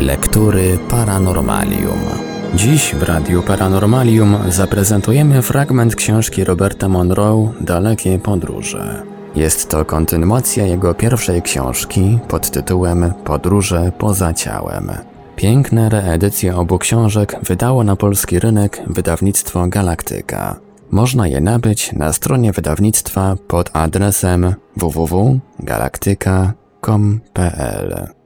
Lektury Paranormalium. Dziś w Radiu Paranormalium zaprezentujemy fragment książki Roberta Monroe Dalekie Podróże. Jest to kontynuacja jego pierwszej książki pod tytułem Podróże poza ciałem. Piękne reedycje obu książek wydało na polski rynek wydawnictwo Galaktyka. Można je nabyć na stronie wydawnictwa pod adresem www.galaktyka.com.pl.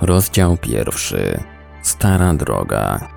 Rozdział pierwszy. Stara droga.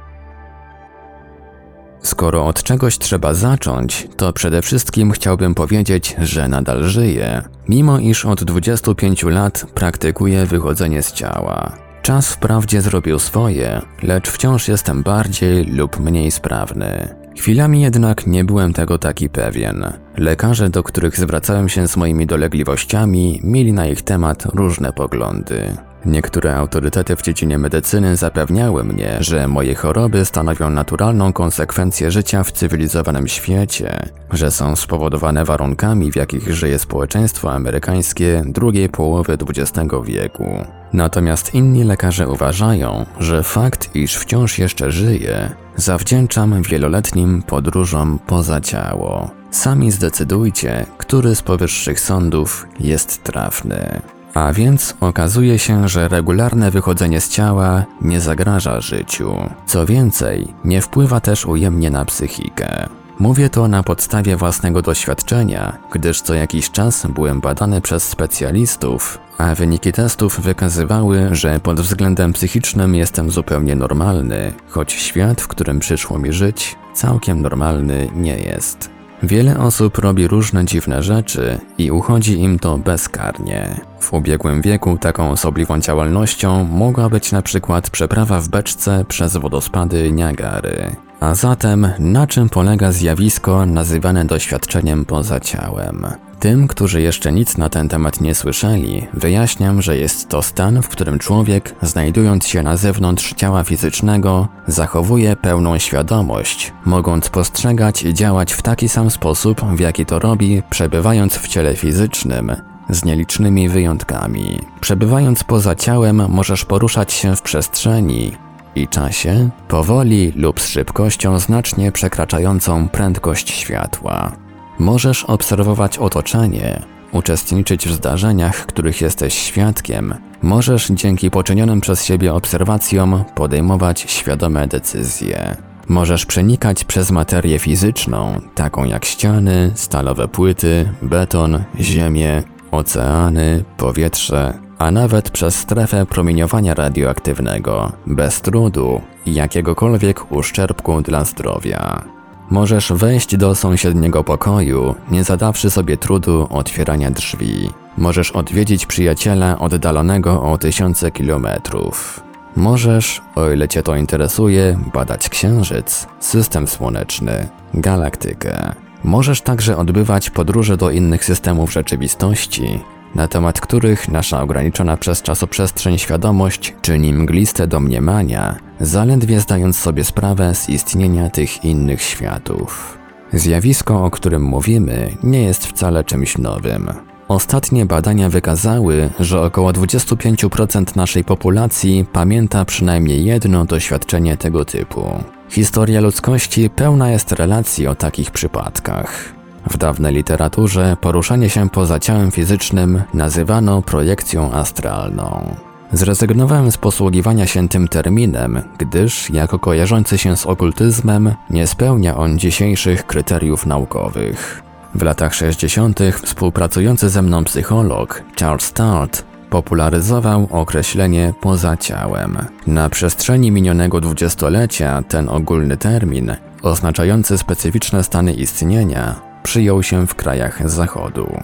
Skoro od czegoś trzeba zacząć, to przede wszystkim chciałbym powiedzieć, że nadal żyję, mimo iż od 25 lat praktykuję wychodzenie z ciała. Czas wprawdzie zrobił swoje, lecz wciąż jestem bardziej lub mniej sprawny. Chwilami jednak nie byłem tego taki pewien. Lekarze, do których zwracałem się z moimi dolegliwościami, mieli na ich temat różne poglądy. Niektóre autorytety w dziedzinie medycyny zapewniały mnie, że moje choroby stanowią naturalną konsekwencję życia w cywilizowanym świecie, że są spowodowane warunkami, w jakich żyje społeczeństwo amerykańskie drugiej połowy XX wieku. Natomiast inni lekarze uważają, że fakt, iż wciąż jeszcze żyję, zawdzięczam wieloletnim podróżom poza ciało. Sami zdecydujcie, który z powyższych sądów jest trafny. A więc okazuje się, że regularne wychodzenie z ciała nie zagraża życiu. Co więcej, nie wpływa też ujemnie na psychikę. Mówię to na podstawie własnego doświadczenia, gdyż co jakiś czas byłem badany przez specjalistów, a wyniki testów wykazywały, że pod względem psychicznym jestem zupełnie normalny, choć świat, w którym przyszło mi żyć, całkiem normalny nie jest. Wiele osób robi różne dziwne rzeczy i uchodzi im to bezkarnie. W ubiegłym wieku taką osobliwą działalnością mogła być na przykład przeprawa w beczce przez wodospady Niagary. A zatem na czym polega zjawisko nazywane doświadczeniem poza ciałem? Tym, którzy jeszcze nic na ten temat nie słyszeli, wyjaśniam, że jest to stan, w którym człowiek, znajdując się na zewnątrz ciała fizycznego, zachowuje pełną świadomość, mogąc postrzegać i działać w taki sam sposób, w jaki to robi, przebywając w ciele fizycznym, z nielicznymi wyjątkami. Przebywając poza ciałem, możesz poruszać się w przestrzeni, i czasie, powoli lub z szybkością znacznie przekraczającą prędkość światła. Możesz obserwować otoczenie, uczestniczyć w zdarzeniach, których jesteś świadkiem. Możesz dzięki poczynionym przez siebie obserwacjom podejmować świadome decyzje. Możesz przenikać przez materię fizyczną, taką jak ściany, stalowe płyty, beton, ziemię, oceany, powietrze, a nawet przez strefę promieniowania radioaktywnego, bez trudu i jakiegokolwiek uszczerbku dla zdrowia. Możesz wejść do sąsiedniego pokoju, nie zadawszy sobie trudu otwierania drzwi. Możesz odwiedzić przyjaciela oddalonego o tysiące kilometrów. Możesz, o ile Cię to interesuje, badać księżyc, system słoneczny, galaktykę. Możesz także odbywać podróże do innych systemów rzeczywistości, na temat których nasza ograniczona przez czasoprzestrzeń świadomość czyni mgliste domniemania, zaledwie zdając sobie sprawę z istnienia tych innych światów. Zjawisko, o którym mówimy, nie jest wcale czymś nowym. Ostatnie badania wykazały, że około 25% naszej populacji pamięta przynajmniej jedno doświadczenie tego typu. Historia ludzkości pełna jest relacji o takich przypadkach. W dawnej literaturze poruszanie się poza ciałem fizycznym nazywano projekcją astralną. Zrezygnowałem z posługiwania się tym terminem, gdyż, jako kojarzący się z okultyzmem, nie spełnia on dzisiejszych kryteriów naukowych. W latach 60. współpracujący ze mną psycholog Charles Start popularyzował określenie poza ciałem. Na przestrzeni minionego dwudziestolecia ten ogólny termin, oznaczający specyficzne stany istnienia, przyjął się w krajach Zachodu.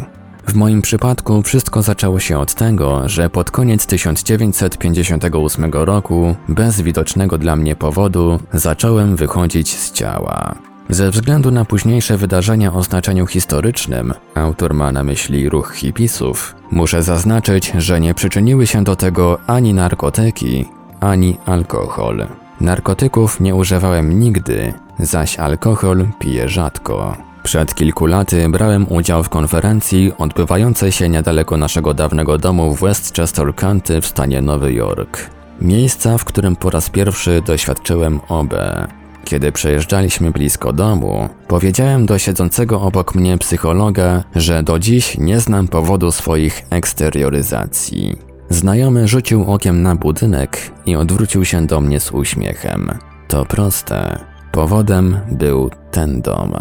W moim przypadku wszystko zaczęło się od tego, że pod koniec 1958 roku, bez widocznego dla mnie powodu, zacząłem wychodzić z ciała. Ze względu na późniejsze wydarzenia o znaczeniu historycznym, autor ma na myśli ruch hipisów, muszę zaznaczyć, że nie przyczyniły się do tego ani narkotyki, ani alkohol. Narkotyków nie używałem nigdy, zaś alkohol piję rzadko. Przed kilku laty brałem udział w konferencji odbywającej się niedaleko naszego dawnego domu w Westchester County w stanie Nowy Jork. Miejsca, w którym po raz pierwszy doświadczyłem OB. Kiedy przejeżdżaliśmy blisko domu, powiedziałem do siedzącego obok mnie psychologa, że do dziś nie znam powodu swoich eksterioryzacji. Znajomy rzucił okiem na budynek i odwrócił się do mnie z uśmiechem. To proste. Powodem był ten dom.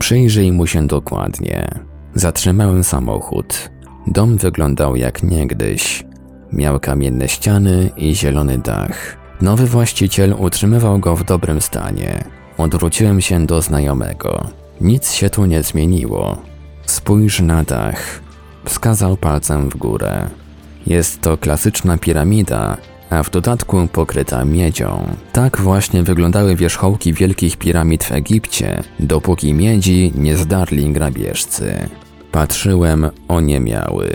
Przyjrzyj mu się dokładnie. Zatrzymałem samochód. Dom wyglądał jak niegdyś. Miał kamienne ściany i zielony dach. Nowy właściciel utrzymywał go w dobrym stanie. Odwróciłem się do znajomego. Nic się tu nie zmieniło. Spójrz na dach. Wskazał palcem w górę. Jest to klasyczna piramida, a w dodatku pokryta miedzią. Tak właśnie wyglądały wierzchołki wielkich piramid w Egipcie, dopóki miedzi nie zdarli grabieżcy. Patrzyłem oniemiały.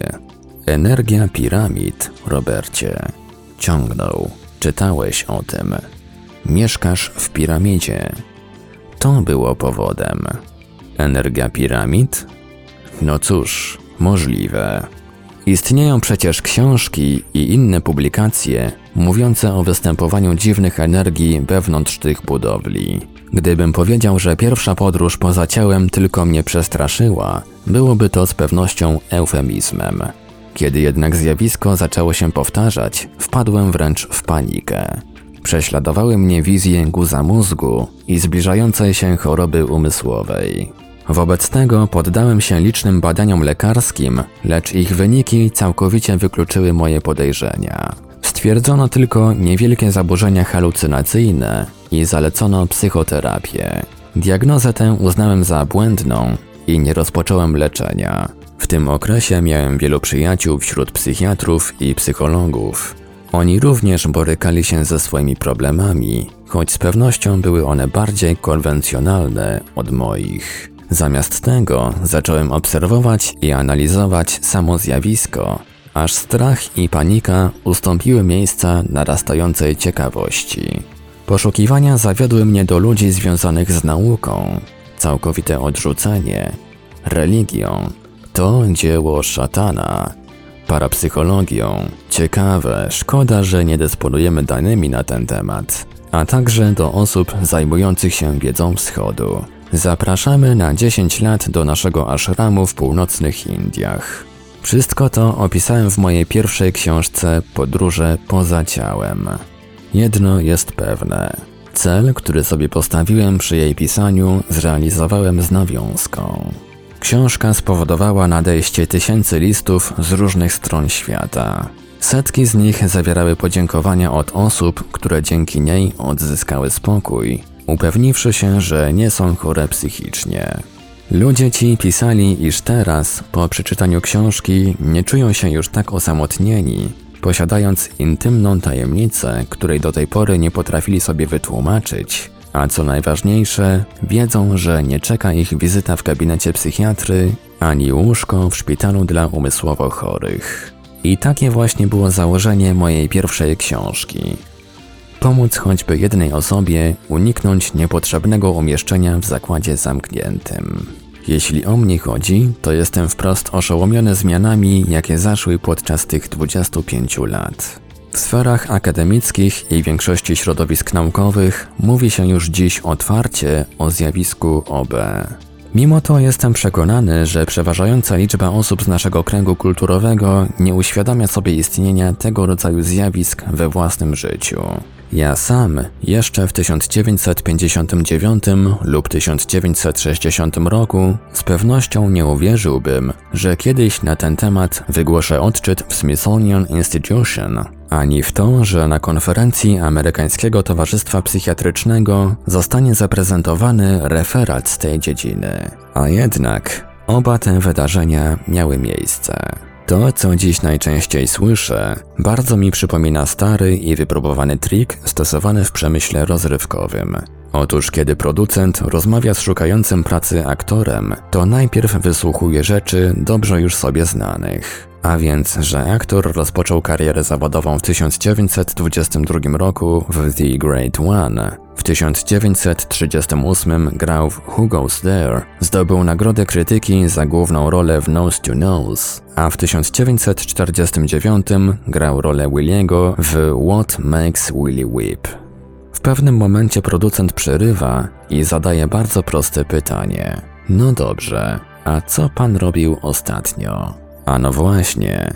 Energia piramid, Robercie. Ciągnął. Czytałeś o tym. Mieszkasz w piramidzie. To było powodem. Energia piramid? No cóż, możliwe. Istnieją przecież książki i inne publikacje mówiące o występowaniu dziwnych energii wewnątrz tych budowli. Gdybym powiedział, że pierwsza podróż poza ciałem tylko mnie przestraszyła, byłoby to z pewnością eufemizmem. Kiedy jednak zjawisko zaczęło się powtarzać, wpadłem wręcz w panikę. Prześladowały mnie wizje guza mózgu i zbliżającej się choroby umysłowej. Wobec tego poddałem się licznym badaniom lekarskim, lecz ich wyniki całkowicie wykluczyły moje podejrzenia. Stwierdzono tylko niewielkie zaburzenia halucynacyjne i zalecono psychoterapię. Diagnozę tę uznałem za błędną i nie rozpocząłem leczenia. W tym okresie miałem wielu przyjaciół wśród psychiatrów i psychologów. Oni również borykali się ze swoimi problemami, choć z pewnością były one bardziej konwencjonalne od moich. Zamiast tego zacząłem obserwować i analizować samo zjawisko, aż strach i panika ustąpiły miejsca narastającej ciekawości. Poszukiwania zawiodły mnie do ludzi związanych z nauką, całkowite odrzucenie, religią. To dzieło szatana. Parapsychologią. Ciekawe, szkoda, że nie dysponujemy danymi na ten temat. A także do osób zajmujących się wiedzą wschodu. Zapraszamy na 10 lat do naszego ashramu w północnych Indiach. Wszystko to opisałem w mojej pierwszej książce Podróże poza ciałem. Jedno jest pewne. Cel, który sobie postawiłem przy jej pisaniu, zrealizowałem z nawiązką. Książka spowodowała nadejście tysięcy listów z różnych stron świata. Setki z nich zawierały podziękowania od osób, które dzięki niej odzyskały spokój, upewniwszy się, że nie są chore psychicznie. Ludzie ci pisali, iż teraz, po przeczytaniu książki, nie czują się już tak osamotnieni, posiadając intymną tajemnicę, której do tej pory nie potrafili sobie wytłumaczyć, a co najważniejsze, wiedzą, że nie czeka ich wizyta w gabinecie psychiatry ani łóżko w szpitalu dla umysłowo chorych. I takie właśnie było założenie mojej pierwszej książki. Pomóc choćby jednej osobie uniknąć niepotrzebnego umieszczenia w zakładzie zamkniętym. Jeśli o mnie chodzi, to jestem wprost oszołomiony zmianami, jakie zaszły podczas tych 25 lat. W sferach akademickich i większości środowisk naukowych mówi się już dziś otwarcie o zjawisku OB. Mimo to jestem przekonany, że przeważająca liczba osób z naszego kręgu kulturowego nie uświadamia sobie istnienia tego rodzaju zjawisk we własnym życiu. Ja sam jeszcze w 1959 lub 1960 roku z pewnością nie uwierzyłbym, że kiedyś na ten temat wygłoszę odczyt w Smithsonian Institution, ani w to, że na konferencji Amerykańskiego Towarzystwa Psychiatrycznego zostanie zaprezentowany referat z tej dziedziny. A jednak oba te wydarzenia miały miejsce. To, co dziś najczęściej słyszę, bardzo mi przypomina stary i wypróbowany trik stosowany w przemyśle rozrywkowym. Otóż kiedy producent rozmawia z szukającym pracy aktorem, to najpierw wysłuchuje rzeczy dobrze już sobie znanych. A więc, że aktor rozpoczął karierę zawodową w 1922 roku w The Great One, W 1938 grał w Who Goes There, zdobył nagrodę krytyki za główną rolę w Nose to Nose, a w 1949 grał rolę Williego w What Makes Willie Weep. W pewnym momencie producent przerywa i zadaje bardzo proste pytanie. No dobrze, a co pan robił ostatnio? A no właśnie,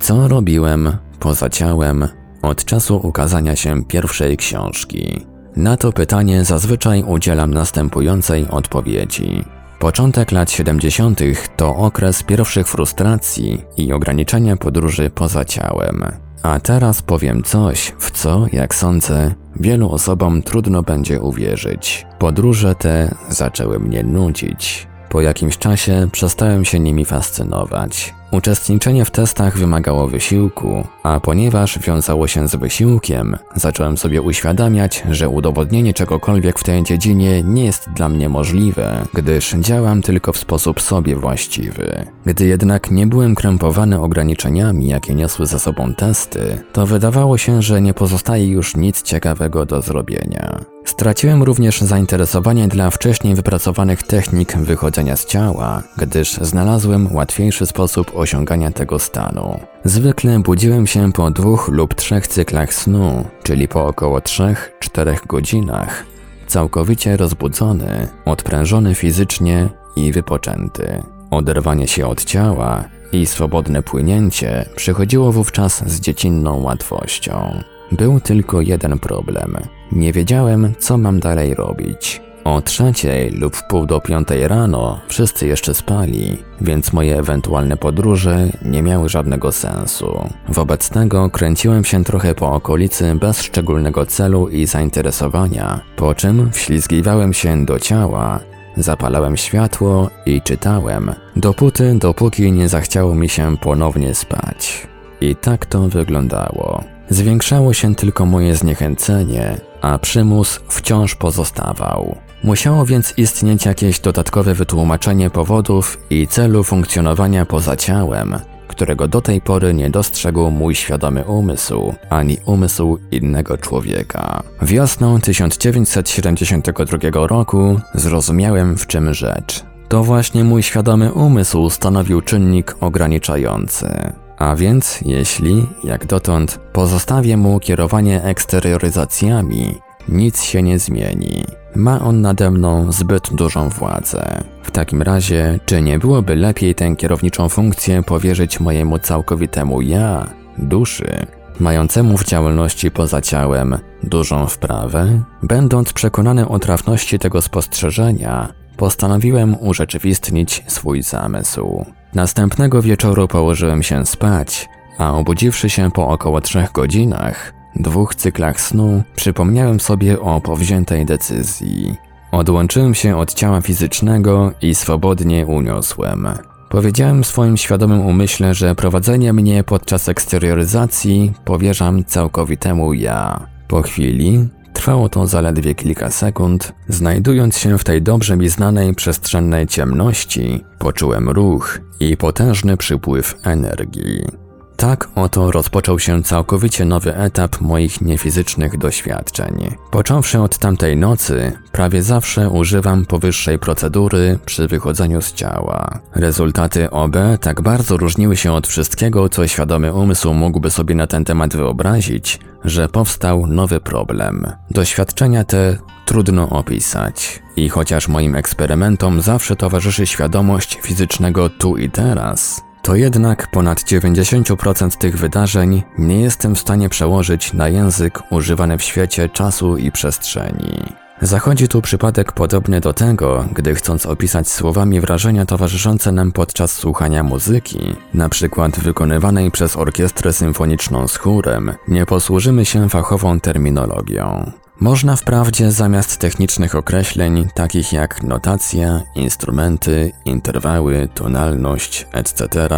co robiłem poza ciałem od czasu ukazania się pierwszej książki? Na to pytanie zazwyczaj udzielam następującej odpowiedzi. Początek lat 70. to okres pierwszych frustracji i ograniczenia podróży poza ciałem. A teraz powiem coś, w co, jak sądzę, wielu osobom trudno będzie uwierzyć. Podróże te zaczęły mnie nudzić. Po jakimś czasie przestałem się nimi fascynować. Uczestniczenie w testach wymagało wysiłku, a ponieważ wiązało się z wysiłkiem, zacząłem sobie uświadamiać, że udowodnienie czegokolwiek w tej dziedzinie nie jest dla mnie możliwe, gdyż działam tylko w sposób sobie właściwy. Gdy jednak nie byłem krępowany ograniczeniami, jakie niosły ze sobą testy, to wydawało się, że nie pozostaje już nic ciekawego do zrobienia. Straciłem również zainteresowanie dla wcześniej wypracowanych technik wychodzenia z ciała, gdyż znalazłem łatwiejszy sposób osiągania tego stanu. Zwykle budziłem się po dwóch lub trzech cyklach snu, czyli po około 3-4 godzinach, całkowicie rozbudzony, odprężony fizycznie i wypoczęty. Oderwanie się od ciała i swobodne płynięcie przychodziło wówczas z dziecinną łatwością. Był tylko jeden problem. Nie wiedziałem, co mam dalej robić. O trzeciej lub pół do piątej rano wszyscy jeszcze spali, więc moje ewentualne podróże nie miały żadnego sensu. Wobec tego kręciłem się trochę po okolicy bez szczególnego celu i zainteresowania, po czym wślizgiwałem się do ciała, zapalałem światło i czytałem, dopóty, dopóki nie zachciało mi się ponownie spać. I tak to wyglądało. Zwiększało się tylko moje zniechęcenie, a przymus wciąż pozostawał. Musiało więc istnieć jakieś dodatkowe wytłumaczenie powodów i celu funkcjonowania poza ciałem, którego do tej pory nie dostrzegł mój świadomy umysł, ani umysł innego człowieka. Wiosną 1972 roku zrozumiałem w czym rzecz. To właśnie mój świadomy umysł stanowił czynnik ograniczający. A więc, jeśli, jak dotąd, pozostawię mu kierowanie eksterioryzacjami, nic się nie zmieni. Ma on nade mną zbyt dużą władzę. W takim razie, czy nie byłoby lepiej tę kierowniczą funkcję powierzyć mojemu całkowitemu ja, duszy, mającemu w działalności poza ciałem dużą wprawę? Będąc przekonany o trafności tego spostrzeżenia, postanowiłem urzeczywistnić swój zamysł. Następnego wieczoru położyłem się spać, a obudziwszy się po około trzech godzinach, dwóch cyklach snu, przypomniałem sobie o powziętej decyzji. Odłączyłem się od ciała fizycznego i swobodnie uniosłem. Powiedziałem swoim świadomym umyśle, że prowadzenie mnie podczas eksterioryzacji powierzam całkowitemu ja. Po chwili Trwało to zaledwie kilka sekund. Znajdując się w tej dobrze mi znanej przestrzennej ciemności, poczułem ruch i potężny przypływ energii. Tak oto rozpoczął się całkowicie nowy etap moich niefizycznych doświadczeń. Począwszy od tamtej nocy, prawie zawsze używam powyższej procedury przy wychodzeniu z ciała. Rezultaty OB tak bardzo różniły się od wszystkiego, co świadomy umysł mógłby sobie na ten temat wyobrazić, że powstał nowy problem. Doświadczenia te trudno opisać. I chociaż moim eksperymentom zawsze towarzyszy świadomość fizycznego tu i teraz, to jednak ponad 90% tych wydarzeń nie jestem w stanie przełożyć na język używany w świecie czasu i przestrzeni. Zachodzi tu przypadek podobny do tego, gdy chcąc opisać słowami wrażenia towarzyszące nam podczas słuchania muzyki, na przykład wykonywanej przez orkiestrę symfoniczną z chórem, nie posłużymy się fachową terminologią. Można wprawdzie zamiast technicznych określeń, takich jak notacja, instrumenty, interwały, tonalność, etc.,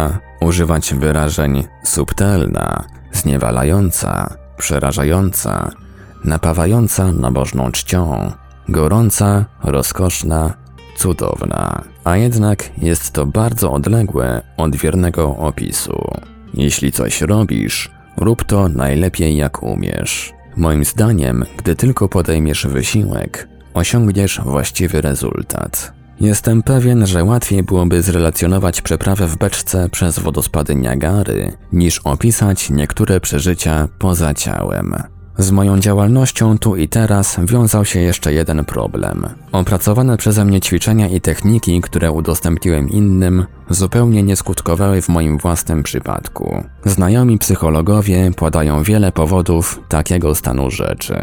używać wyrażeń subtelna, zniewalająca, przerażająca, napawająca nabożną czcią, gorąca, rozkoszna, cudowna. A jednak jest to bardzo odległe od wiernego opisu. Jeśli coś robisz, rób to najlepiej jak umiesz. Moim zdaniem, gdy tylko podejmiesz wysiłek, osiągniesz właściwy rezultat. Jestem pewien, że łatwiej byłoby zrelacjonować przeprawę w beczce przez wodospady Niagary, niż opisać niektóre przeżycia poza ciałem. Z moją działalnością tu i teraz wiązał się jeszcze jeden problem. Opracowane przeze mnie ćwiczenia i techniki, które udostępniłem innym, zupełnie nie skutkowały w moim własnym przypadku. Znajomi psychologowie podają wiele powodów takiego stanu rzeczy.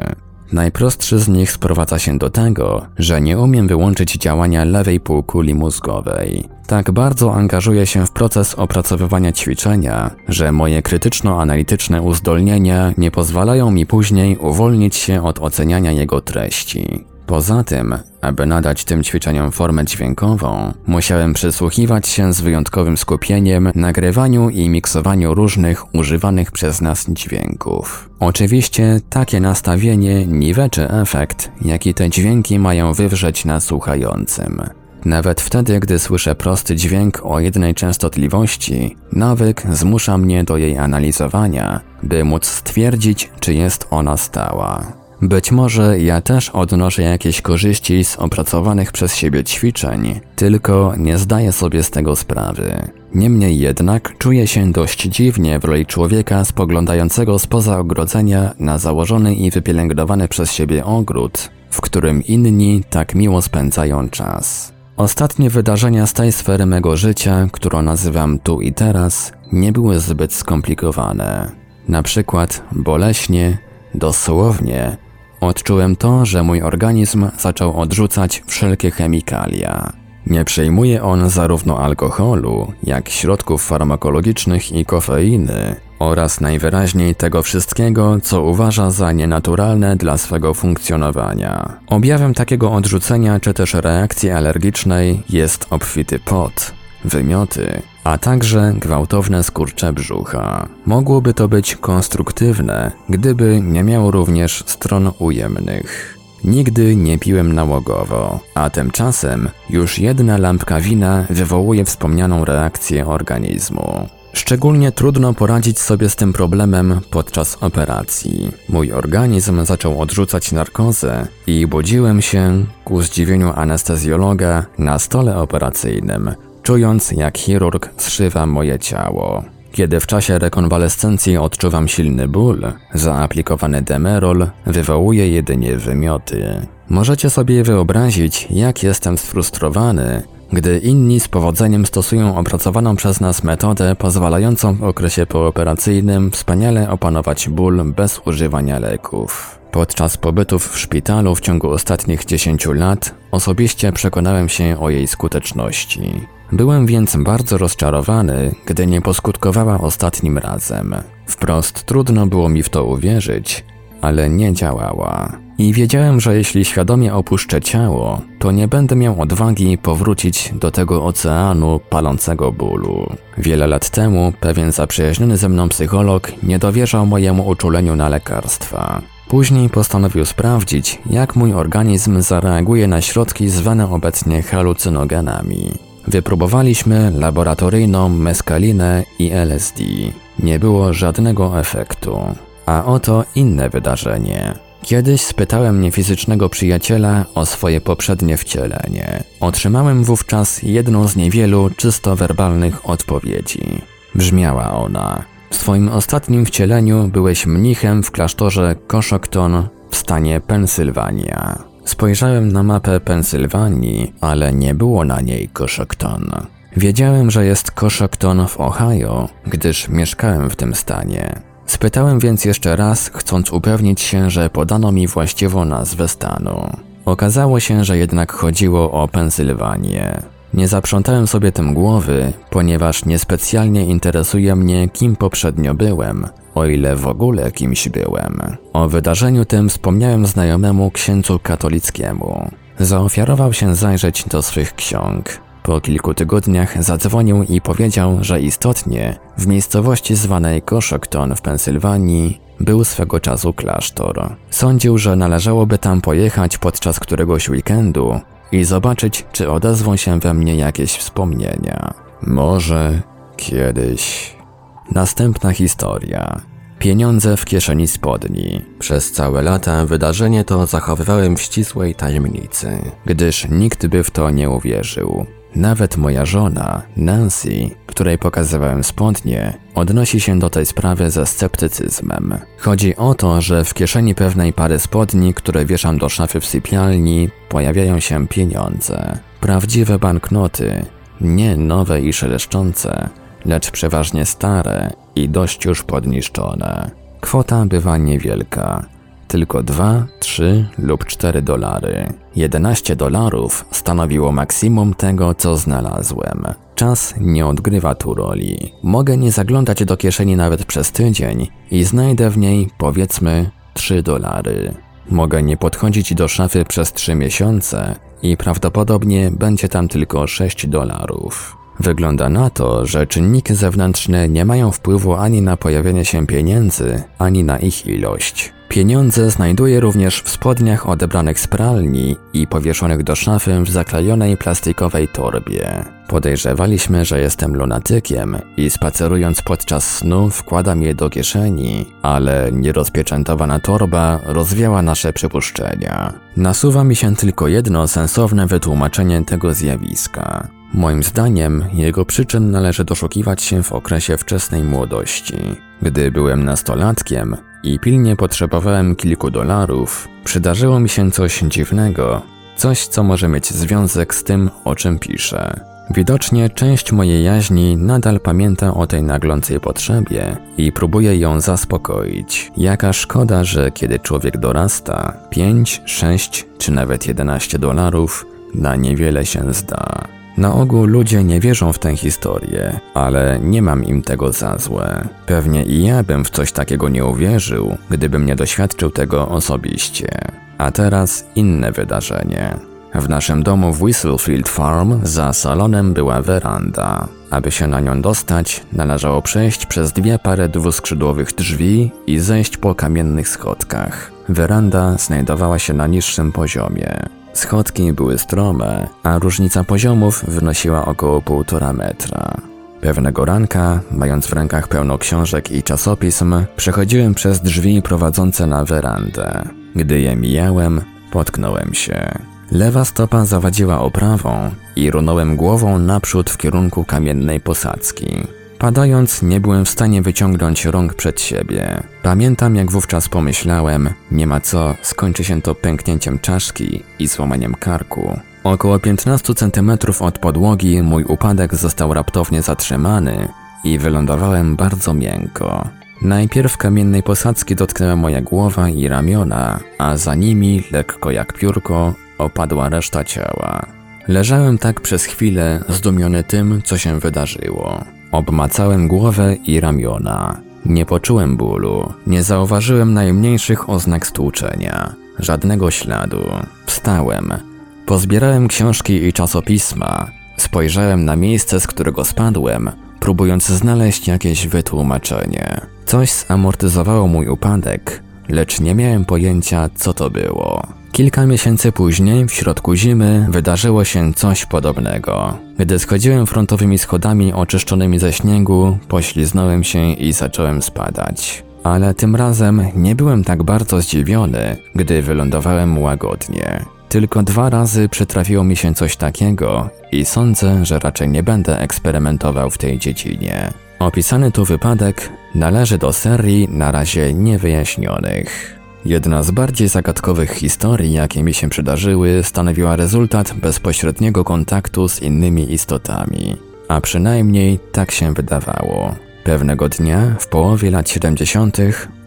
Najprostszy z nich sprowadza się do tego, że nie umiem wyłączyć działania lewej półkuli mózgowej. Tak bardzo angażuję się w proces opracowywania ćwiczenia, że moje krytyczno-analityczne uzdolnienia nie pozwalają mi później uwolnić się od oceniania jego treści. Poza tym, aby nadać tym ćwiczeniom formę dźwiękową, musiałem przysłuchiwać się z wyjątkowym skupieniem nagrywaniu i miksowaniu różnych używanych przez nas dźwięków. Oczywiście takie nastawienie niweczy efekt, jaki te dźwięki mają wywrzeć na słuchającym. Nawet wtedy, gdy słyszę prosty dźwięk o jednej częstotliwości, nawyk zmusza mnie do jej analizowania, by móc stwierdzić, czy jest ona stała. Być może ja też odnoszę jakieś korzyści z opracowanych przez siebie ćwiczeń, tylko nie zdaję sobie z tego sprawy. Niemniej jednak czuję się dość dziwnie w roli człowieka spoglądającego spoza ogrodzenia na założony i wypielęgnowany przez siebie ogród, w którym inni tak miło spędzają czas. Ostatnie wydarzenia z tej sfery mego życia, którą nazywam tu i teraz, nie były zbyt skomplikowane. Na przykład boleśnie, dosłownie Odczułem to, że mój organizm zaczął odrzucać wszelkie chemikalia. Nie przyjmuje on zarówno alkoholu, jak środków farmakologicznych i kofeiny, oraz najwyraźniej tego wszystkiego, co uważa za nienaturalne dla swego funkcjonowania. Objawem takiego odrzucenia czy też reakcji alergicznej jest obfity pot, wymioty, a także gwałtowne skurcze brzucha. Mogłoby to być konstruktywne, gdyby nie miało również stron ujemnych. Nigdy nie piłem nałogowo, a tymczasem już jedna lampka wina wywołuje wspomnianą reakcję organizmu. Szczególnie trudno poradzić sobie z tym problemem podczas operacji. Mój organizm zaczął odrzucać narkozę i budziłem się, ku zdziwieniu anestezjologa, na stole operacyjnym, czując jak chirurg zszywa moje ciało. Kiedy w czasie rekonwalescencji odczuwam silny ból, zaaplikowany demerol wywołuje jedynie wymioty. Możecie sobie wyobrazić, jak jestem sfrustrowany, gdy inni z powodzeniem stosują opracowaną przez nas metodę pozwalającą w okresie pooperacyjnym wspaniale opanować ból bez używania leków. Podczas pobytów w szpitalu w ciągu ostatnich 10 lat osobiście przekonałem się o jej skuteczności. Byłem więc bardzo rozczarowany, gdy nie poskutkowała ostatnim razem. Wprost trudno było mi w to uwierzyć, ale nie działała. I wiedziałem, że jeśli świadomie opuszczę ciało, to nie będę miał odwagi powrócić do tego oceanu palącego bólu. Wiele lat temu pewien zaprzyjaźniony ze mną psycholog nie dowierzał mojemu uczuleniu na lekarstwa. Później postanowił sprawdzić, jak mój organizm zareaguje na środki zwane obecnie halucynogenami. Wypróbowaliśmy laboratoryjną meskalinę i LSD. Nie było żadnego efektu. A oto inne wydarzenie. Kiedyś spytałem niefizycznego przyjaciela o swoje poprzednie wcielenie. Otrzymałem wówczas jedną z niewielu czysto werbalnych odpowiedzi. Brzmiała ona: W swoim ostatnim wcieleniu byłeś mnichem w klasztorze Koszokton w stanie Pensylwania. Spojrzałem na mapę Pensylwanii, ale nie było na niej Coshocton. Wiedziałem, że jest Coshocton w Ohio, gdyż mieszkałem w tym stanie. Spytałem więc jeszcze raz, chcąc upewnić się, że podano mi właściwą nazwę stanu. Okazało się, że jednak chodziło o Pensylwanię. Nie zaprzątałem sobie tym głowy, ponieważ niespecjalnie interesuje mnie, kim poprzednio byłem, o ile w ogóle kimś byłem. O wydarzeniu tym wspomniałem znajomemu księdzu katolickiemu. Zaofiarował się zajrzeć do swych ksiąg. Po kilku tygodniach zadzwonił i powiedział, że istotnie w miejscowości zwanej Koszokton w Pensylwanii był swego czasu klasztor. Sądził, że należałoby tam pojechać podczas któregoś weekendu i zobaczyć, czy odezwą się we mnie jakieś wspomnienia. Może kiedyś. Następna historia. Pieniądze w kieszeni spodni. Przez całe lata wydarzenie to zachowywałem w ścisłej tajemnicy, gdyż nikt by w to nie uwierzył. Nawet moja żona, Nancy, której pokazywałem spodnie, odnosi się do tej sprawy ze sceptycyzmem. Chodzi o to, że w kieszeni pewnej pary spodni, które wieszam do szafy w sypialni, pojawiają się pieniądze. Prawdziwe banknoty, nie nowe i szeleszczące, lecz przeważnie stare i dość już podniszczone. Kwota bywa niewielka, tylko 2, 3 lub 4 dolary. 11 dolarów stanowiło maksimum tego, co znalazłem. Czas nie odgrywa tu roli. Mogę nie zaglądać do kieszeni nawet przez tydzień i znajdę w niej, powiedzmy, 3 dolary. Mogę nie podchodzić do szafy przez 3 miesiące i prawdopodobnie będzie tam tylko 6 dolarów. Wygląda na to, że czynniki zewnętrzne nie mają wpływu ani na pojawienie się pieniędzy, ani na ich ilość. Pieniądze znajduję również w spodniach odebranych z pralni i powieszonych do szafy w zaklejonej plastikowej torbie. Podejrzewaliśmy, że jestem lunatykiem i spacerując podczas snu wkładam je do kieszeni, ale nierozpieczętowana torba rozwiała nasze przypuszczenia. Nasuwa mi się tylko jedno sensowne wytłumaczenie tego zjawiska. Moim zdaniem jego przyczyn należy doszukiwać się w okresie wczesnej młodości. Gdy byłem nastolatkiem i pilnie potrzebowałem kilku dolarów, przydarzyło mi się coś dziwnego, coś co może mieć związek z tym, o czym piszę. Widocznie część mojej jaźni nadal pamięta o tej naglącej potrzebie i próbuje ją zaspokoić. Jaka szkoda, że kiedy człowiek dorasta, 5, 6 czy nawet 11 dolarów na niewiele się zda. Na ogół ludzie nie wierzą w tę historię, ale nie mam im tego za złe. Pewnie i ja bym w coś takiego nie uwierzył, gdybym nie doświadczył tego osobiście. A teraz inne wydarzenie. W naszym domu w Whistlefield Farm za salonem była weranda. Aby się na nią dostać, należało przejść przez dwie pary dwuskrzydłowych drzwi i zejść po kamiennych schodkach. Weranda znajdowała się na niższym poziomie. Schodki były strome, a różnica poziomów wynosiła około półtora metra. Pewnego ranka, mając w rękach pełno książek i czasopism, przechodziłem przez drzwi prowadzące na werandę. Gdy je mijałem, potknąłem się. Lewa stopa zawadziła oprawą i runąłem głową naprzód w kierunku kamiennej posadzki. Padając, nie byłem w stanie wyciągnąć rąk przed siebie. Pamiętam, jak wówczas pomyślałem, nie ma co, skończy się to pęknięciem czaszki i złamaniem karku. Około 15 cm od podłogi mój upadek został raptownie zatrzymany i wylądowałem bardzo miękko. Najpierw kamiennej posadzki dotknęła moja głowa i ramiona, a za nimi, lekko jak piórko, opadła reszta ciała. Leżałem tak przez chwilę, zdumiony tym, co się wydarzyło. Obmacałem głowę i ramiona. Nie poczułem bólu, nie zauważyłem najmniejszych oznak stłuczenia, żadnego śladu. Wstałem. Pozbierałem książki i czasopisma. Spojrzałem na miejsce, z którego spadłem, próbując znaleźć jakieś wytłumaczenie. Coś zamortyzowało mój upadek, lecz nie miałem pojęcia, co to było. Kilka miesięcy później, w środku zimy, wydarzyło się coś podobnego. Gdy schodziłem frontowymi schodami oczyszczonymi ze śniegu, pośliznąłem się i zacząłem spadać. Ale tym razem nie byłem tak bardzo zdziwiony, gdy wylądowałem łagodnie. Tylko dwa razy przytrafiło mi się coś takiego i sądzę, że raczej nie będę eksperymentował w tej dziedzinie. Opisany tu wypadek należy do serii na razie niewyjaśnionych. Jedna z bardziej zagadkowych historii, jakie mi się przydarzyły, stanowiła rezultat bezpośredniego kontaktu z innymi istotami. A przynajmniej tak się wydawało. Pewnego dnia, w połowie lat 70.,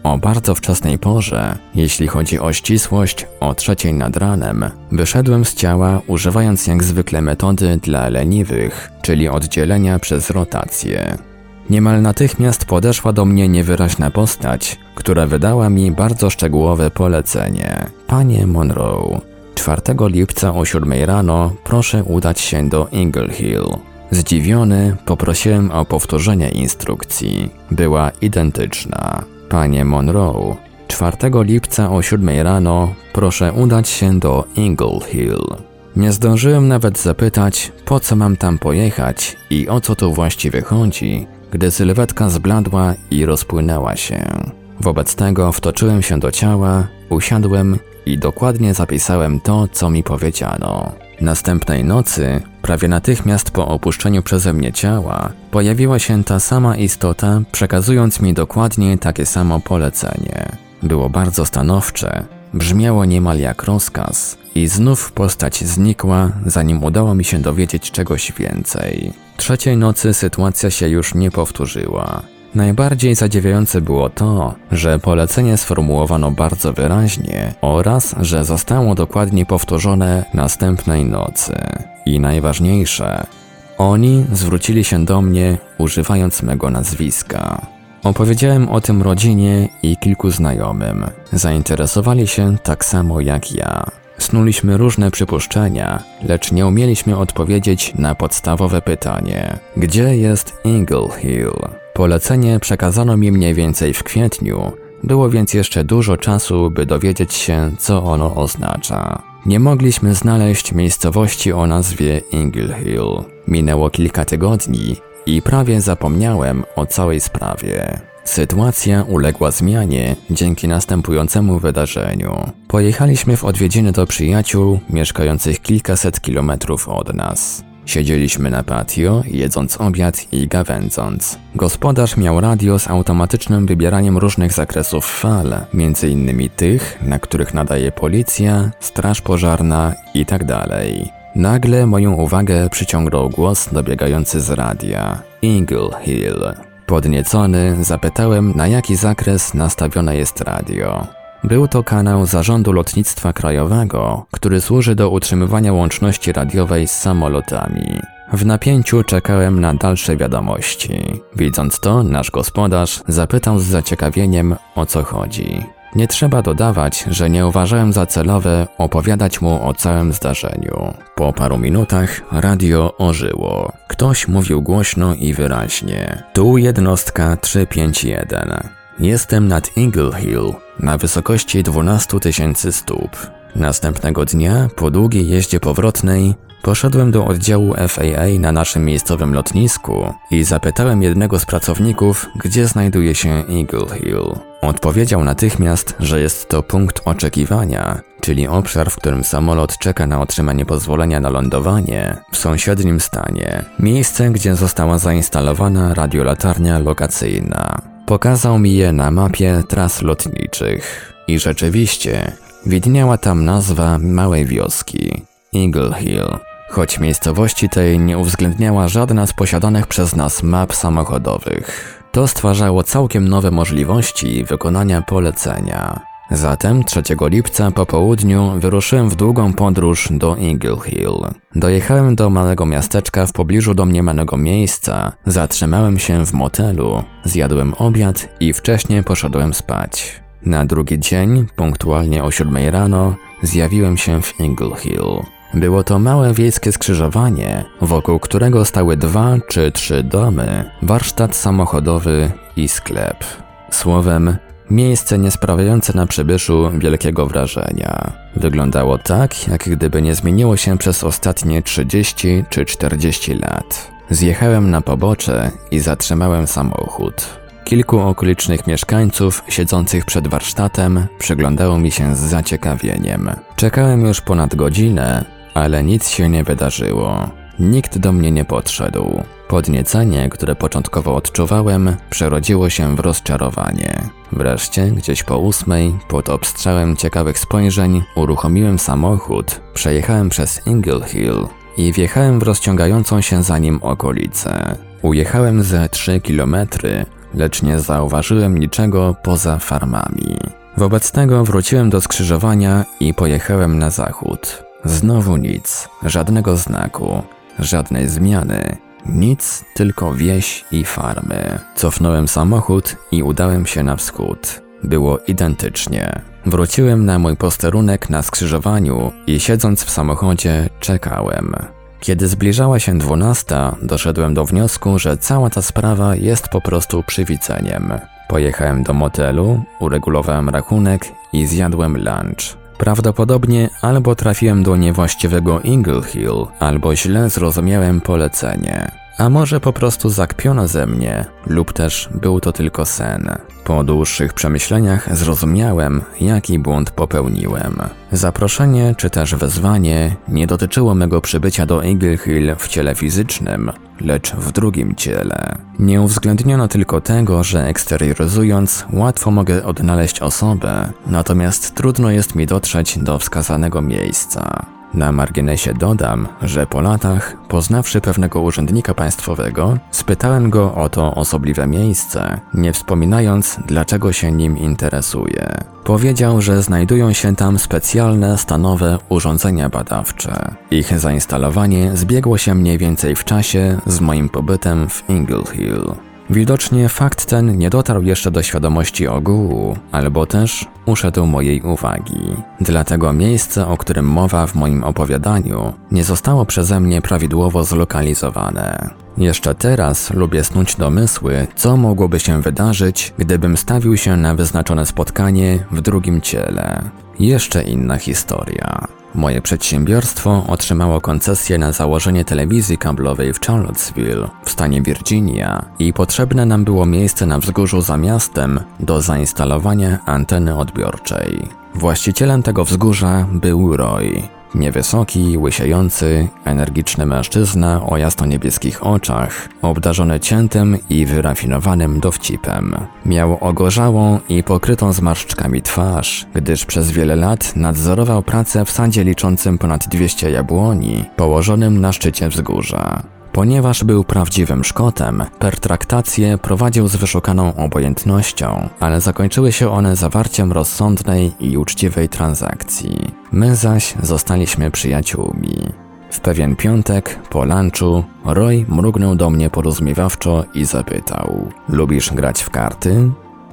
o bardzo wczesnej porze, jeśli chodzi o ścisłość, o trzeciej nad ranem, wyszedłem z ciała używając jak zwykle metody dla leniwych, czyli oddzielenia przez rotację. Niemal natychmiast podeszła do mnie niewyraźna postać, która wydała mi bardzo szczegółowe polecenie. Panie Monroe, 4 lipca o 7 rano proszę udać się do Eagle Hill. Zdziwiony poprosiłem o powtórzenie instrukcji. Była identyczna. Panie Monroe, 4 lipca o 7 rano proszę udać się do Eagle Hill. Nie zdążyłem nawet zapytać, po co mam tam pojechać i o co tu właściwie chodzi, gdy sylwetka zbladła i rozpłynęła się. Wobec tego wtoczyłem się do ciała, usiadłem i dokładnie zapisałem to, co mi powiedziano. Następnej nocy, prawie natychmiast po opuszczeniu przeze mnie ciała, pojawiła się ta sama istota, przekazując mi dokładnie takie samo polecenie. Było bardzo stanowcze, brzmiało niemal jak rozkaz i znów postać znikła, zanim udało mi się dowiedzieć czegoś więcej. Trzeciej nocy sytuacja się już nie powtórzyła. Najbardziej zadziwiające było to, że polecenie sformułowano bardzo wyraźnie oraz, że zostało dokładnie powtórzone następnej nocy. I najważniejsze, oni zwrócili się do mnie używając mego nazwiska. Opowiedziałem o tym rodzinie i kilku znajomym. Zainteresowali się tak samo jak ja. Snuliśmy różne przypuszczenia, lecz nie umieliśmy odpowiedzieć na podstawowe pytanie: gdzie jest Eagle Hill? Polecenie przekazano mi mniej więcej w kwietniu, było więc jeszcze dużo czasu, by dowiedzieć się, co ono oznacza. Nie mogliśmy znaleźć miejscowości o nazwie Eagle Hill. Minęło kilka tygodni i prawie zapomniałem o całej sprawie. Sytuacja uległa zmianie dzięki następującemu wydarzeniu. Pojechaliśmy w odwiedziny do przyjaciół mieszkających kilkaset kilometrów od nas. Siedzieliśmy na patio, jedząc obiad i gawędząc. Gospodarz miał radio z automatycznym wybieraniem różnych zakresów fal, innymi tych, na których nadaje policja, straż pożarna itd. Nagle moją uwagę przyciągnął głos dobiegający z radia. Eagle Hill. Podniecony zapytałem, na jaki zakres nastawione jest radio. Był to kanał Zarządu Lotnictwa Krajowego, który służy do utrzymywania łączności radiowej z samolotami. W napięciu czekałem na dalsze wiadomości. Widząc to, nasz gospodarz zapytał z zaciekawieniem o co chodzi. Nie trzeba dodawać, że nie uważałem za celowe opowiadać mu o całym zdarzeniu. Po paru minutach radio ożyło. Ktoś mówił głośno i wyraźnie. Tu jednostka 351. Jestem nad Eagle Hill, na wysokości 12 tysięcy stóp. Następnego dnia, po długiej jeździe powrotnej, poszedłem do oddziału FAA na naszym miejscowym lotnisku i zapytałem jednego z pracowników, gdzie znajduje się Eagle Hill. Odpowiedział natychmiast, że jest to punkt oczekiwania, czyli obszar, w którym samolot czeka na otrzymanie pozwolenia na lądowanie w sąsiednim stanie. Miejsce, gdzie została zainstalowana radiolatarnia lokacyjna. Pokazał mi je na mapie tras lotniczych. I rzeczywiście, widniała tam nazwa małej wioski Eagle Hill, choć miejscowości tej nie uwzględniała żadna z posiadanych przez nas map samochodowych. To stwarzało całkiem nowe możliwości wykonania polecenia. Zatem 3 lipca po południu wyruszyłem w długą podróż do Eagle Hill. Dojechałem do małego miasteczka w pobliżu domniemanego miejsca, zatrzymałem się w motelu, zjadłem obiad i wcześniej poszedłem spać. Na drugi dzień, punktualnie o 7 rano, zjawiłem się w Eagle Hill. Było to małe wiejskie skrzyżowanie, wokół którego stały dwa czy trzy domy, warsztat samochodowy i sklep. Słowem, Miejsce nie sprawiające na przybyszu wielkiego wrażenia. Wyglądało tak, jak gdyby nie zmieniło się przez ostatnie 30 czy 40 lat. Zjechałem na pobocze i zatrzymałem samochód. Kilku okolicznych mieszkańców siedzących przed warsztatem przyglądało mi się z zaciekawieniem. Czekałem już ponad godzinę, ale nic się nie wydarzyło. Nikt do mnie nie podszedł. Podniecenie, które początkowo odczuwałem, przerodziło się w rozczarowanie. Wreszcie, gdzieś po ósmej, pod obstrzałem ciekawych spojrzeń, uruchomiłem samochód, przejechałem przez Ingle Hill i wjechałem w rozciągającą się za nim okolicę. Ujechałem ze 3 kilometry, lecz nie zauważyłem niczego poza farmami. Wobec tego wróciłem do skrzyżowania i pojechałem na zachód. Znowu nic, żadnego znaku, żadnej zmiany. Nic, tylko wieś i farmy. Cofnąłem samochód i udałem się na wschód. Było identycznie. Wróciłem na mój posterunek na skrzyżowaniu i siedząc w samochodzie czekałem. Kiedy zbliżała się dwunasta, doszedłem do wniosku, że cała ta sprawa jest po prostu przywidzeniem. Pojechałem do motelu, uregulowałem rachunek i zjadłem lunch. Prawdopodobnie albo trafiłem do niewłaściwego Eagle Hill, albo źle zrozumiałem polecenie. A może po prostu zakpiono ze mnie, lub też był to tylko sen. Po dłuższych przemyśleniach zrozumiałem, jaki błąd popełniłem. Zaproszenie czy też wezwanie nie dotyczyło mego przybycia do Eagle Hill w ciele fizycznym, lecz w drugim ciele. Nie uwzględniono tylko tego, że eksterioryzując łatwo mogę odnaleźć osobę, natomiast trudno jest mi dotrzeć do wskazanego miejsca. Na marginesie dodam, że po latach, poznawszy pewnego urzędnika państwowego, spytałem go o to osobliwe miejsce, nie wspominając, dlaczego się nim interesuje. Powiedział, że znajdują się tam specjalne stanowe urządzenia badawcze. Ich zainstalowanie zbiegło się mniej więcej w czasie z moim pobytem w Ingle Hill. Widocznie fakt ten nie dotarł jeszcze do świadomości ogółu, albo też uszedł mojej uwagi. Dlatego miejsce, o którym mowa w moim opowiadaniu, nie zostało przeze mnie prawidłowo zlokalizowane. Jeszcze teraz lubię snuć domysły, co mogłoby się wydarzyć, gdybym stawił się na wyznaczone spotkanie w drugim ciele. Jeszcze inna historia. Moje przedsiębiorstwo otrzymało koncesję na założenie telewizji kablowej w Charlottesville w stanie Virginia i potrzebne nam było miejsce na wzgórzu za miastem do zainstalowania anteny odbiorczej. Właścicielem tego wzgórza był Roy, Niewysoki, łysiejący, energiczny mężczyzna o jasno-niebieskich oczach, obdarzony ciętym i wyrafinowanym dowcipem. Miał ogorzałą i pokrytą zmarszczkami twarz, gdyż przez wiele lat nadzorował pracę w sadzie liczącym ponad 200 jabłoni, położonym na szczycie wzgórza. Ponieważ był prawdziwym Szkotem, pertraktacje prowadził z wyszukaną obojętnością, ale zakończyły się one zawarciem rozsądnej i uczciwej transakcji. My zaś zostaliśmy przyjaciółmi. W pewien piątek, po lunchu, Roy mrugnął do mnie porozumiewawczo i zapytał: Lubisz grać w karty?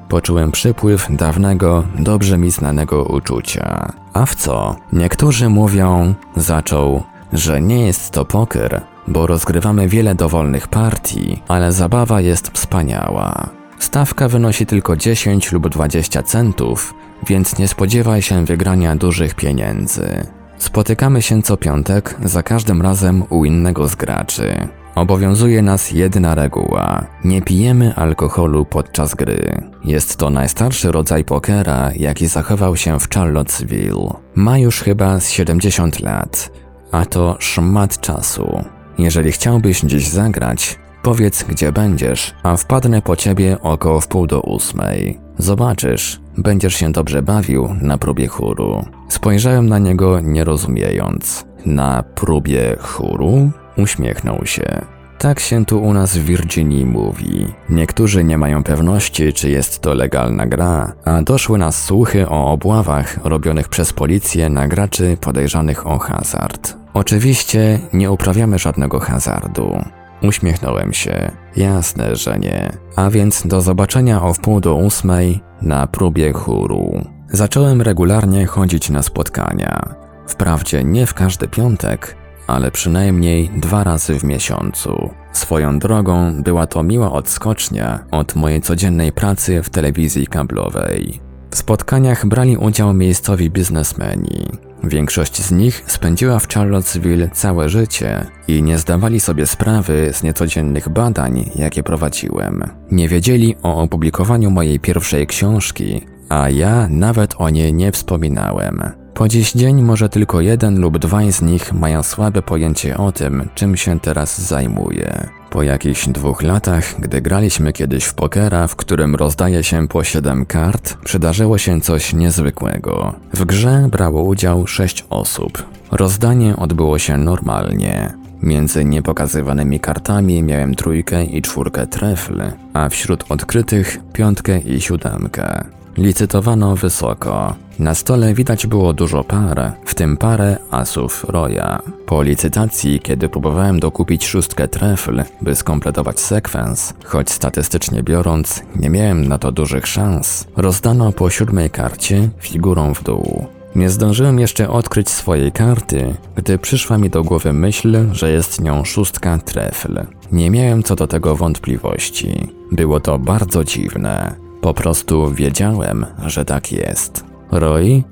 Poczułem przypływ dawnego, dobrze mi znanego uczucia. A w co? Niektórzy mówią, zaczął, że nie jest to poker, bo rozgrywamy wiele dowolnych partii, ale zabawa jest wspaniała. Stawka wynosi tylko 10 lub 20 centów, więc nie spodziewaj się wygrania dużych pieniędzy. Spotykamy się co piątek, za każdym razem u innego z graczy. Obowiązuje nas jedna reguła: nie pijemy alkoholu podczas gry. Jest to najstarszy rodzaj pokera, jaki zachował się w Charlottesville. Ma już chyba z 70 lat, a to szmat czasu. Jeżeli chciałbyś dziś zagrać, powiedz gdzie będziesz, a wpadnę po ciebie około wpół do ósmej. Zobaczysz, będziesz się dobrze bawił na próbie chóru. Spojrzałem na niego nie rozumiejąc. Na próbie chóru? Uśmiechnął się. Tak się tu u nas w Virginii mówi. Niektórzy nie mają pewności, czy jest to legalna gra, a doszły nas słuchy o obławach robionych przez policję na graczy podejrzanych o hazard. Oczywiście nie uprawiamy żadnego hazardu. Uśmiechnąłem się. Jasne, że nie. A więc do zobaczenia o wpół do ósmej na próbie chóru. Zacząłem regularnie chodzić na spotkania. Wprawdzie nie w każdy piątek, ale przynajmniej dwa razy w miesiącu. Swoją drogą była to miła odskocznia od mojej codziennej pracy w telewizji kablowej. W spotkaniach brali udział miejscowi biznesmeni. Większość z nich spędziła w Charlottesville całe życie i nie zdawali sobie sprawy z niecodziennych badań, jakie prowadziłem. Nie wiedzieli o opublikowaniu mojej pierwszej książki, a ja nawet o niej nie wspominałem. Po dziś dzień może tylko jeden lub dwaj z nich mają słabe pojęcie o tym, czym się teraz zajmuję. Po jakichś dwóch latach, gdy graliśmy kiedyś w pokera, w którym rozdaje się po siedem kart, przydarzyło się coś niezwykłego. W grze brało udział sześć osób. Rozdanie odbyło się normalnie. Między niepokazywanymi kartami miałem trójkę i czwórkę trefl, a wśród odkrytych piątkę i siódemkę. Licytowano wysoko. Na stole widać było dużo par, w tym parę asów Roya. Po licytacji, kiedy próbowałem dokupić szóstkę trefl, by skompletować sekwens, choć statystycznie biorąc, nie miałem na to dużych szans, rozdano po siódmej karcie figurą w dół. Nie zdążyłem jeszcze odkryć swojej karty, gdy przyszła mi do głowy myśl, że jest nią szóstka trefl. Nie miałem co do tego wątpliwości. Było to bardzo dziwne. Po prostu wiedziałem, że tak jest. Roy?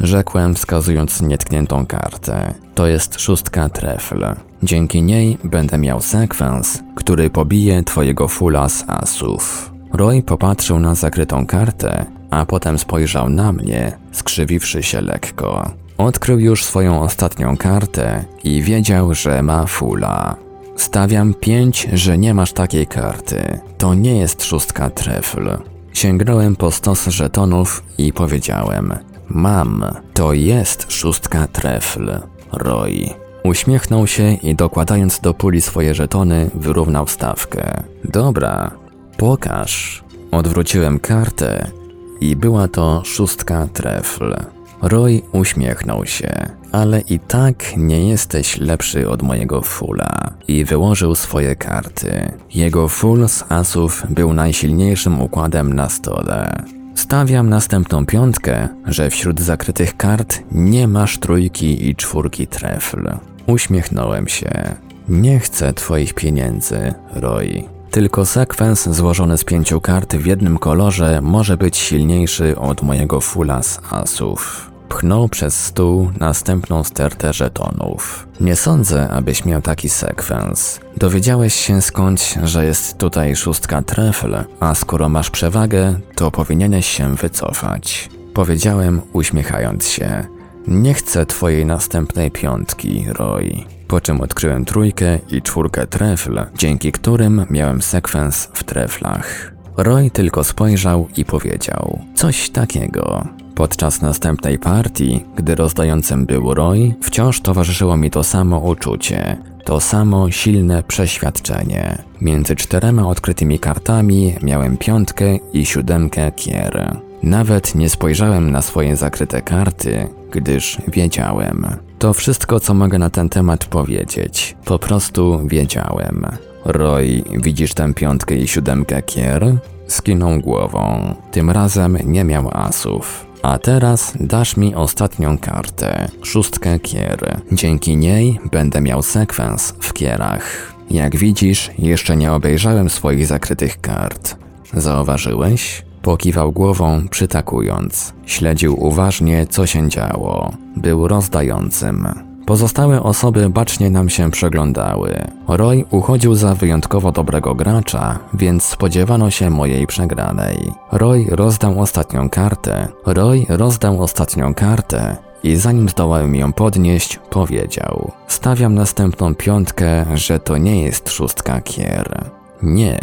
Rzekłem, wskazując nietkniętą kartę. To jest szóstka trefl. Dzięki niej będę miał sekwens, który pobije twojego fula z asów. Roy popatrzył na zakrytą kartę, a potem spojrzał na mnie, skrzywiwszy się lekko. Odkrył już swoją ostatnią kartę i wiedział, że ma fula. Stawiam pięć, że nie masz takiej karty. To nie jest szóstka trefl. Sięgnąłem po stos żetonów i powiedziałem: Mam, to jest szóstka trefl. Roy. Uśmiechnął się i dokładając do puli swoje żetony, wyrównał stawkę. Dobra, pokaż. Odwróciłem kartę i była to szóstka trefl. Roy uśmiechnął się, ale i tak nie jesteś lepszy od mojego fula i wyłożył swoje karty. Jego full z asów był najsilniejszym układem na stole. Stawiam następną piątkę, że wśród zakrytych kart nie masz trójki i czwórki trefl. Uśmiechnąłem się. Nie chcę twoich pieniędzy, Roy. Tylko sekwens złożony z pięciu kart w jednym kolorze może być silniejszy od mojego fula z asów. Pchnął przez stół następną stertę żetonów. Nie sądzę, abyś miał taki sekwens. Dowiedziałeś się skądś, że jest tutaj szóstka trefl, a skoro masz przewagę, to powinieneś się wycofać. Powiedziałem, uśmiechając się. Nie chcę twojej następnej piątki, Roy. Po czym odkryłem trójkę i czwórkę trefl, dzięki którym miałem sekwens w treflach. Roy tylko spojrzał i powiedział coś takiego. Podczas następnej partii, gdy rozdającym był Roy, wciąż towarzyszyło mi to samo uczucie, to samo silne przeświadczenie. Między czterema odkrytymi kartami miałem piątkę i siódemkę kier. Nawet nie spojrzałem na swoje zakryte karty, gdyż wiedziałem. To wszystko, co mogę na ten temat powiedzieć. Po prostu wiedziałem. Roy, widzisz tę piątkę i siódemkę kier? Skinął głową. Tym razem nie miał asów. A teraz dasz mi ostatnią kartę, szóstkę kier. Dzięki niej będę miał sekwens w kierach. Jak widzisz, jeszcze nie obejrzałem swoich zakrytych kart. Zauważyłeś? Pokiwał głową, przytakując. Śledził uważnie, co się działo. Był rozdającym. Pozostałe osoby bacznie nam się przeglądały. Roy uchodził za wyjątkowo dobrego gracza, więc spodziewano się mojej przegranej. Roy rozdał ostatnią kartę. Roy rozdał ostatnią kartę i zanim zdołałem ją podnieść, powiedział: Stawiam następną piątkę, że to nie jest szóstka kier. Nie,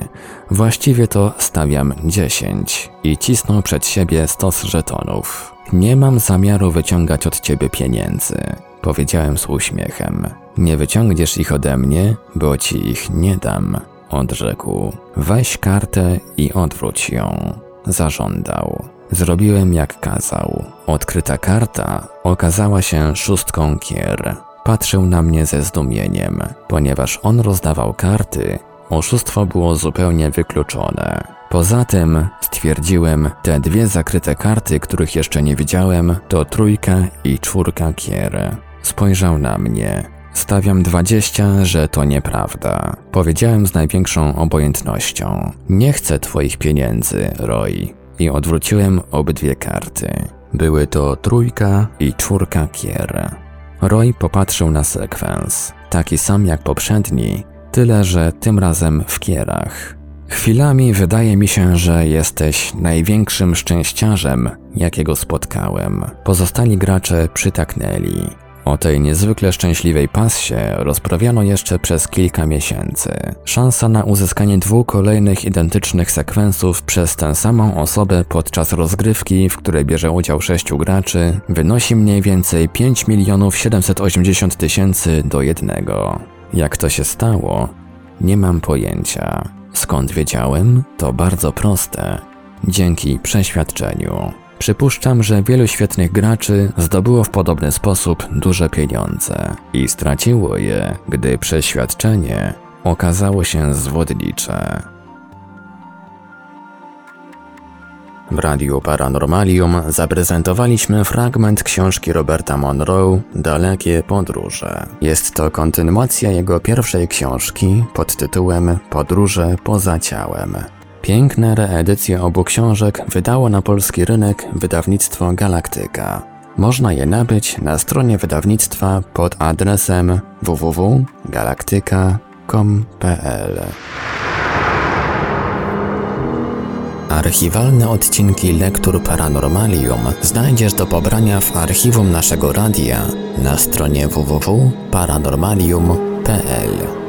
właściwie to stawiam 10 i cisnął przed siebie stos żetonów. Nie mam zamiaru wyciągać od ciebie pieniędzy, powiedziałem z uśmiechem. Nie wyciągniesz ich ode mnie, bo ci ich nie dam, odrzekł. Weź kartę i odwróć ją, zażądał. Zrobiłem jak kazał. Odkryta karta okazała się szóstką kier. Patrzył na mnie ze zdumieniem, ponieważ on rozdawał karty, Oszustwo było zupełnie wykluczone. Poza tym, stwierdziłem, te dwie zakryte karty, których jeszcze nie widziałem, to trójka i czwórka kier. Spojrzał na mnie. Stawiam dwadzieścia, że to nieprawda. Powiedziałem z największą obojętnością. Nie chcę twoich pieniędzy, Roy. I odwróciłem obydwie karty. Były to trójka i czwórka kier. Roy popatrzył na sekwens. Taki sam jak poprzedni, tyle że tym razem w kierach. Chwilami wydaje mi się, że jesteś największym szczęściarzem, jakiego spotkałem. Pozostali gracze przytaknęli. O tej niezwykle szczęśliwej passie rozprawiano jeszcze przez kilka miesięcy. Szansa na uzyskanie dwóch kolejnych identycznych sekwensów przez tę samą osobę podczas rozgrywki, w której bierze udział sześciu graczy, wynosi mniej więcej 5 milionów 780 tysięcy do jednego. Jak to się stało? Nie mam pojęcia. Skąd wiedziałem? To bardzo proste. Dzięki przeświadczeniu. Przypuszczam, że wielu świetnych graczy zdobyło w podobny sposób duże pieniądze i straciło je, gdy przeświadczenie okazało się zwodnicze. W Radiu Paranormalium zaprezentowaliśmy fragment książki Roberta Monroe Dalekie podróże. Jest to kontynuacja jego pierwszej książki pod tytułem Podróże poza ciałem. Piękne reedycje obu książek wydało na polski rynek wydawnictwo Galaktyka. Można je nabyć na stronie wydawnictwa pod adresem www.galaktyka.com.pl. Archiwalne odcinki Lektur Paranormalium znajdziesz do pobrania w archiwum naszego radia na stronie www.paranormalium.pl.